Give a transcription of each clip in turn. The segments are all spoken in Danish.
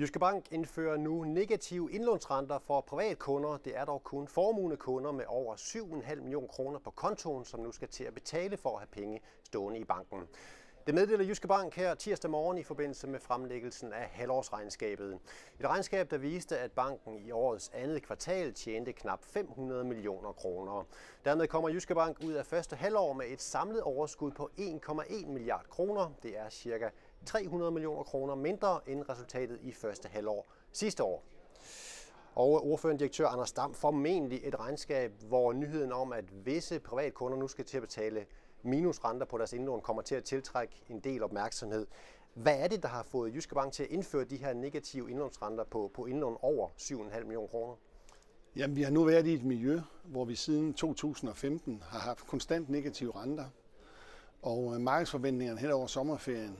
Jyske Bank indfører nu negative indlånsrenter for privatkunder. Det er dog kun formuende kunder med over 7,5 millioner kroner på kontoen, som nu skal til at betale for at have penge stående i banken. Det meddeler Jyske Bank her tirsdag morgen i forbindelse med fremlæggelsen af halvårsregnskabet. Et regnskab, der viste, at banken i årets andet kvartal tjente knap 500 millioner kroner. Dermed kommer Jyske Bank ud af første halvår med et samlet overskud på 1,1 milliard kroner. Det er cirka 300 millioner kroner mindre end resultatet i første halvår sidste år. Og ordførende direktør Anders Dam formentlig et regnskab, hvor nyheden om, at visse privatkunder nu skal til at betale minusrenter på deres indlån, kommer til at tiltrække en del opmærksomhed. Hvad er det, der har fået Jyske Bank til at indføre de her negative indlånsrenter på, på indlån over 7,5 millioner kroner? Jamen, vi har nu været i et miljø, hvor vi siden 2015 har haft konstant negative renter. Og øh, markedsforventningerne hen over sommerferien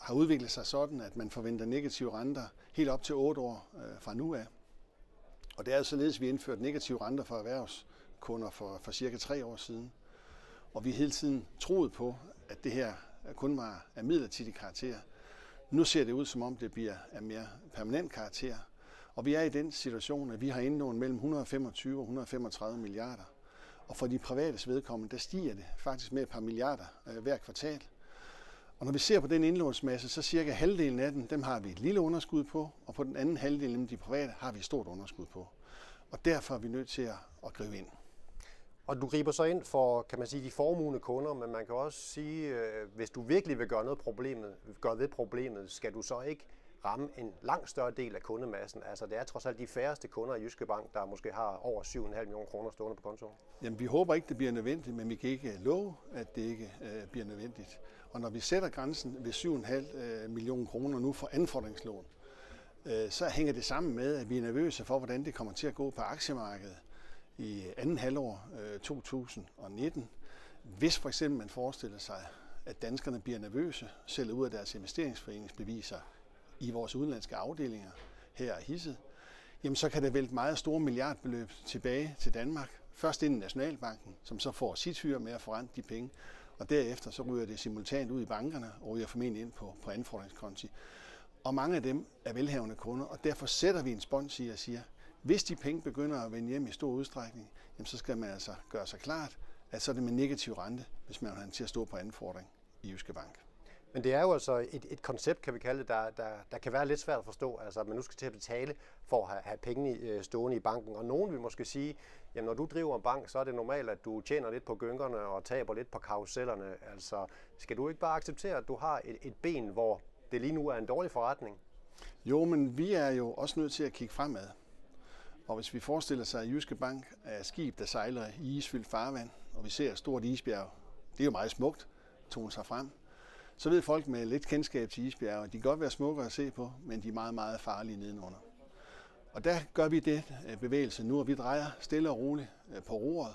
har udviklet sig sådan, at man forventer negative renter helt op til 8 år øh, fra nu af. Og det er altså således, at vi indførte negative renter for erhvervskunder for, for cirka 3 år siden. Og vi hele tiden troet på, at det her kun var af midlertidig karakter. Nu ser det ud, som om det bliver af mere permanent karakter. Og vi er i den situation, at vi har indlån mellem 125 og 135 milliarder. Og for de private vedkommende, der stiger det faktisk med et par milliarder øh, hver kvartal. Og når vi ser på den indlånsmasse, så cirka halvdelen af den, dem har vi et lille underskud på, og på den anden halvdel, nemlig de private, har vi et stort underskud på. Og derfor er vi nødt til at, at gribe ind. Og du griber så ind for, kan man sige, de formugende kunder, men man kan også sige, øh, hvis du virkelig vil gøre noget problemet, gøre ved problemet, skal du så ikke ramme en langt større del af kundemassen. Altså det er trods alt de færreste kunder i Jyske Bank, der måske har over 7,5 millioner kroner stående på kontoen. Jamen vi håber ikke, det bliver nødvendigt, men vi kan ikke love, at det ikke øh, bliver nødvendigt. Og når vi sætter grænsen ved 7,5 øh, millioner kroner nu for anfordringslån, øh, så hænger det sammen med, at vi er nervøse for, hvordan det kommer til at gå på aktiemarkedet i anden halvår øh, 2019. Hvis for eksempel man forestiller sig, at danskerne bliver nervøse, sælger ud af deres investeringsforeningsbeviser i vores udenlandske afdelinger her i Hisse, jamen så kan det vælte meget store milliardbeløb tilbage til Danmark. Først ind i Nationalbanken, som så får sit hyre med at forrente de penge, og derefter så ryger det simultant ud i bankerne og ryger formentlig ind på, på anfordringskonti. Og mange af dem er velhavende kunder, og derfor sætter vi en spons i og siger, hvis de penge begynder at vende hjem i stor udstrækning, jamen så skal man altså gøre sig klart, at så er det med negativ rente, hvis man har til at stå på anfordring i Jyske Bank. Men det er jo altså et, et koncept, kan vi kalde det, der, der, der kan være lidt svært at forstå. Altså, at man nu skal til at betale for at have, have penge øh, stående i banken. Og nogen vil måske sige, at når du driver en bank, så er det normalt, at du tjener lidt på gyngerne og taber lidt på karusellerne. Altså, skal du ikke bare acceptere, at du har et, et ben, hvor det lige nu er en dårlig forretning? Jo, men vi er jo også nødt til at kigge fremad. Og hvis vi forestiller sig, at Jyske Bank er et skib, der sejler i isfyldt farvand, og vi ser et stort isbjerg, det er jo meget smukt, tog sig frem, så ved folk med lidt kendskab til isbjerge, at de kan godt være smukke at se på, men de er meget, meget farlige nedenunder. Og der gør vi det øh, bevægelse nu, og vi drejer stille og roligt øh, på roret,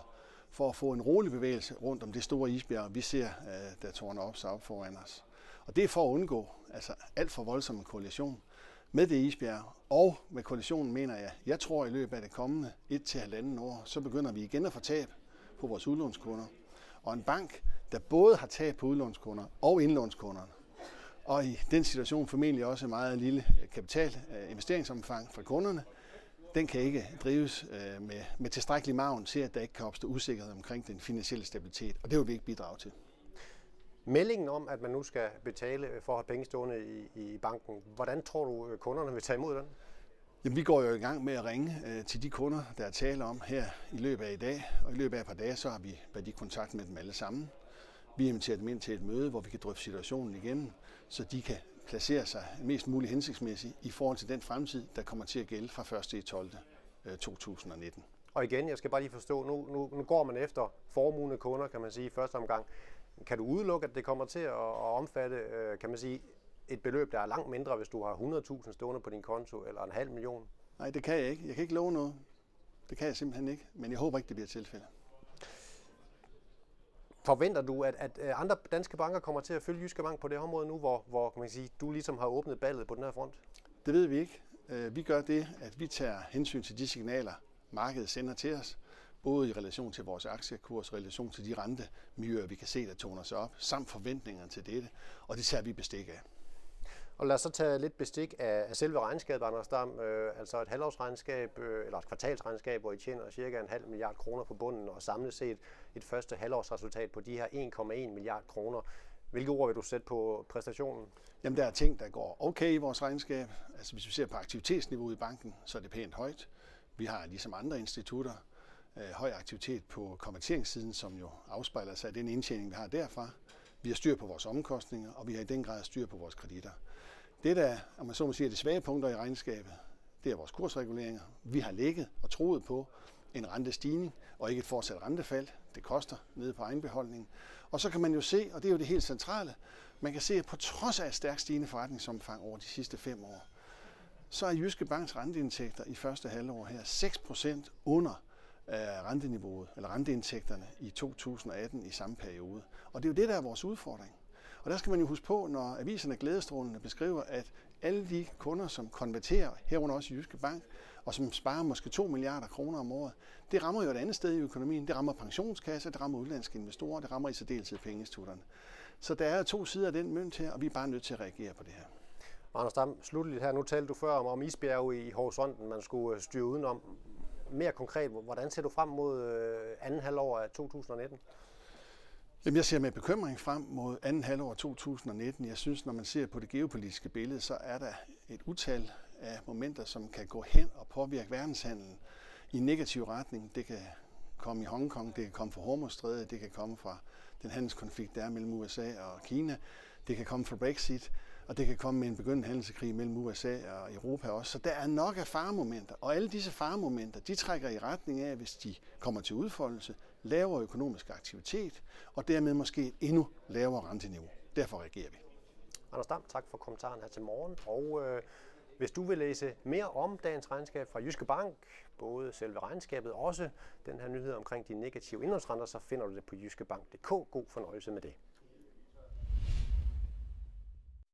for at få en rolig bevægelse rundt om det store isbjerg, vi ser, øh, der tårner op sig op foran os. Og det er for at undgå altså alt for voldsom en koalition med det isbjerg. Og med koalitionen mener jeg, jeg tror i løbet af det kommende 1-1,5 år, så begynder vi igen at få tab på vores udlånskunder. Og en bank, der både har tab på udlånskunder og indlånskunderne, og i den situation formentlig også meget lille øh, kapital øh, investeringsomfang fra kunderne, den kan ikke drives øh, med, med tilstrækkelig maven til, at der ikke kan opstå usikkerhed omkring den finansielle stabilitet, og det vil vi ikke bidrage til. Meldingen om, at man nu skal betale for at have penge stående i, i banken, hvordan tror du, kunderne vil tage imod den? Jamen, vi går jo i gang med at ringe øh, til de kunder, der er tale om her i løbet af i dag. Og i løbet af et par dage, så har vi været i kontakt med dem alle sammen. Vi inviterer dem ind til et møde, hvor vi kan drøfte situationen igen, så de kan placere sig mest muligt hensigtsmæssigt i forhold til den fremtid, der kommer til at gælde fra 1. i 12. 2019. Øh, og igen, jeg skal bare lige forstå, nu, nu, nu går man efter formuende kunder, kan man sige, i første omgang. Kan du udelukke, at det kommer til at, at omfatte, øh, kan man sige, et beløb, der er langt mindre, hvis du har 100.000 stående på din konto, eller en halv million? Nej, det kan jeg ikke. Jeg kan ikke love noget. Det kan jeg simpelthen ikke, men jeg håber ikke, det bliver tilfældet. Forventer du, at, at øh, andre danske banker kommer til at følge Jyske Bank på det område nu, hvor, hvor kan man sige, du ligesom har åbnet ballet på den her front? Det ved vi ikke. Øh, vi gør det, at vi tager hensyn til de signaler, markedet sender til os, både i relation til vores aktiekurs, i relation til de rentemiljøer, vi kan se, der toner sig op, samt forventningerne til dette, og det tager vi bestik af. Og lad os så tage lidt bestik af, af selve regnskabet, Anders Dam. Øh, altså et halvårsregnskab, øh, eller et kvartalsregnskab, hvor I tjener cirka en halv milliard kroner på bunden, og samlet set et første halvårsresultat på de her 1,1 milliard kroner. Hvilke ord vil du sætte på præstationen? Jamen, der er ting, der går okay i vores regnskab. Altså, hvis vi ser på aktivitetsniveauet i banken, så er det pænt højt. Vi har, ligesom andre institutter, øh, høj aktivitet på konverteringssiden, som jo afspejler sig af den indtjening, vi har derfra. Vi har styr på vores omkostninger, og vi har i den grad styr på vores kreditter. Det, der om man så må sige, er de svage punkter i regnskabet, det er vores kursreguleringer. Vi har ligget og troet på en rentestigning og ikke et fortsat rentefald. Det koster nede på egenbeholdningen. Og så kan man jo se, og det er jo det helt centrale, man kan se, at på trods af et stærkt stigende forretningsomfang over de sidste fem år, så er Jyske Banks renteindtægter i første halvår her 6% under øh, renteniveauet, eller renteindtægterne i 2018 i samme periode. Og det er jo det, der er vores udfordring. Og der skal man jo huske på, når aviserne glædestrålende beskriver, at alle de kunder, som konverterer, herunder også i Jyske Bank, og som sparer måske 2 milliarder kroner om året, det rammer jo et andet sted i økonomien. Det rammer pensionskasser, det rammer udlandske investorer, det rammer i særdeleshed pengeinstitutterne. Så der er to sider af den mønt her, og vi er bare nødt til at reagere på det her. Anders Dam, slutligt her. Nu talte du før om, om isbjerge i horisonten, man skulle øh, styre udenom. Mere konkret, hvordan ser du frem mod øh, anden halvår af 2019? Jamen, jeg ser med bekymring frem mod anden halvår 2019. Jeg synes, når man ser på det geopolitiske billede, så er der et utal af momenter, som kan gå hen og påvirke verdenshandlen i en negativ retning. Det kan komme i Hongkong, det kan komme fra Hormuzstrædet, det kan komme fra den handelskonflikt, der er mellem USA og Kina, det kan komme fra Brexit, og det kan komme med en begyndende handelskrig mellem USA og Europa også. Så der er nok af faremomenter, og alle disse faremomenter, de trækker i retning af, hvis de kommer til udfoldelse, lavere økonomisk aktivitet, og dermed måske et endnu lavere renteniveau. Derfor reagerer vi. Anders Dam, tak for kommentaren her til morgen. Og øh, hvis du vil læse mere om dagens regnskab fra Jyske Bank, både selve regnskabet og også den her nyhed omkring de negative indlånsrenter, så finder du det på jyskebank.dk. God fornøjelse med det.